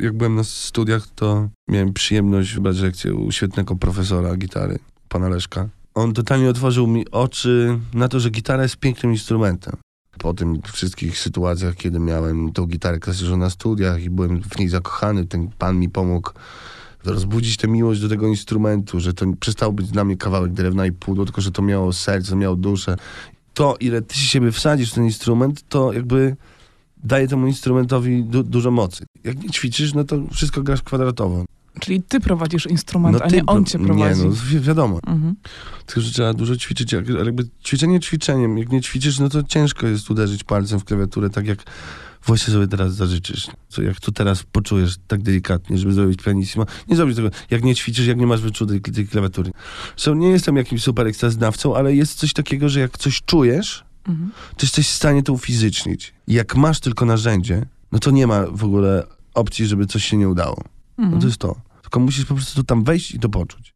Jak byłem na studiach, to miałem przyjemność wybrać lekcję u świetnego profesora gitary, pana Leszka. On totalnie otworzył mi oczy na to, że gitara jest pięknym instrumentem. Po tym wszystkich sytuacjach, kiedy miałem tą gitarę klasyczną na studiach i byłem w niej zakochany, ten pan mi pomógł rozbudzić tę miłość do tego instrumentu, że to przestało być dla mnie kawałek drewna i pudło, tylko że to miało serce, miało duszę. To, ile ty siebie wsadzisz w ten instrument, to jakby daje temu instrumentowi du dużo mocy. Jak nie ćwiczysz, no to wszystko grasz kwadratowo. Czyli ty prowadzisz instrument, No a nie on cię prowadzi. Nie, no wi wiadomo. Mhm. Tylko, że trzeba dużo ćwiczyć. Ale jakby ćwiczenie ćwiczeniem. Jak nie ćwiczysz, no to ciężko jest uderzyć palcem w klawiaturę, tak jak właśnie sobie teraz zażyczysz. Co, jak tu teraz poczujesz tak delikatnie, żeby zrobić pianissimo. Nie zrobisz tego, jak nie ćwiczysz, jak nie masz wyczuł tej, tej klawiatury. Zresztą nie jestem jakimś super ekstaznawcą, ale jest coś takiego, że jak coś czujesz, Mhm. to jesteś w stanie to ufizycznie. I jak masz tylko narzędzie, no to nie ma w ogóle opcji, żeby coś się nie udało. No Mhm. to jest to. Tylko musisz po prostu tam wejść i to poczuć.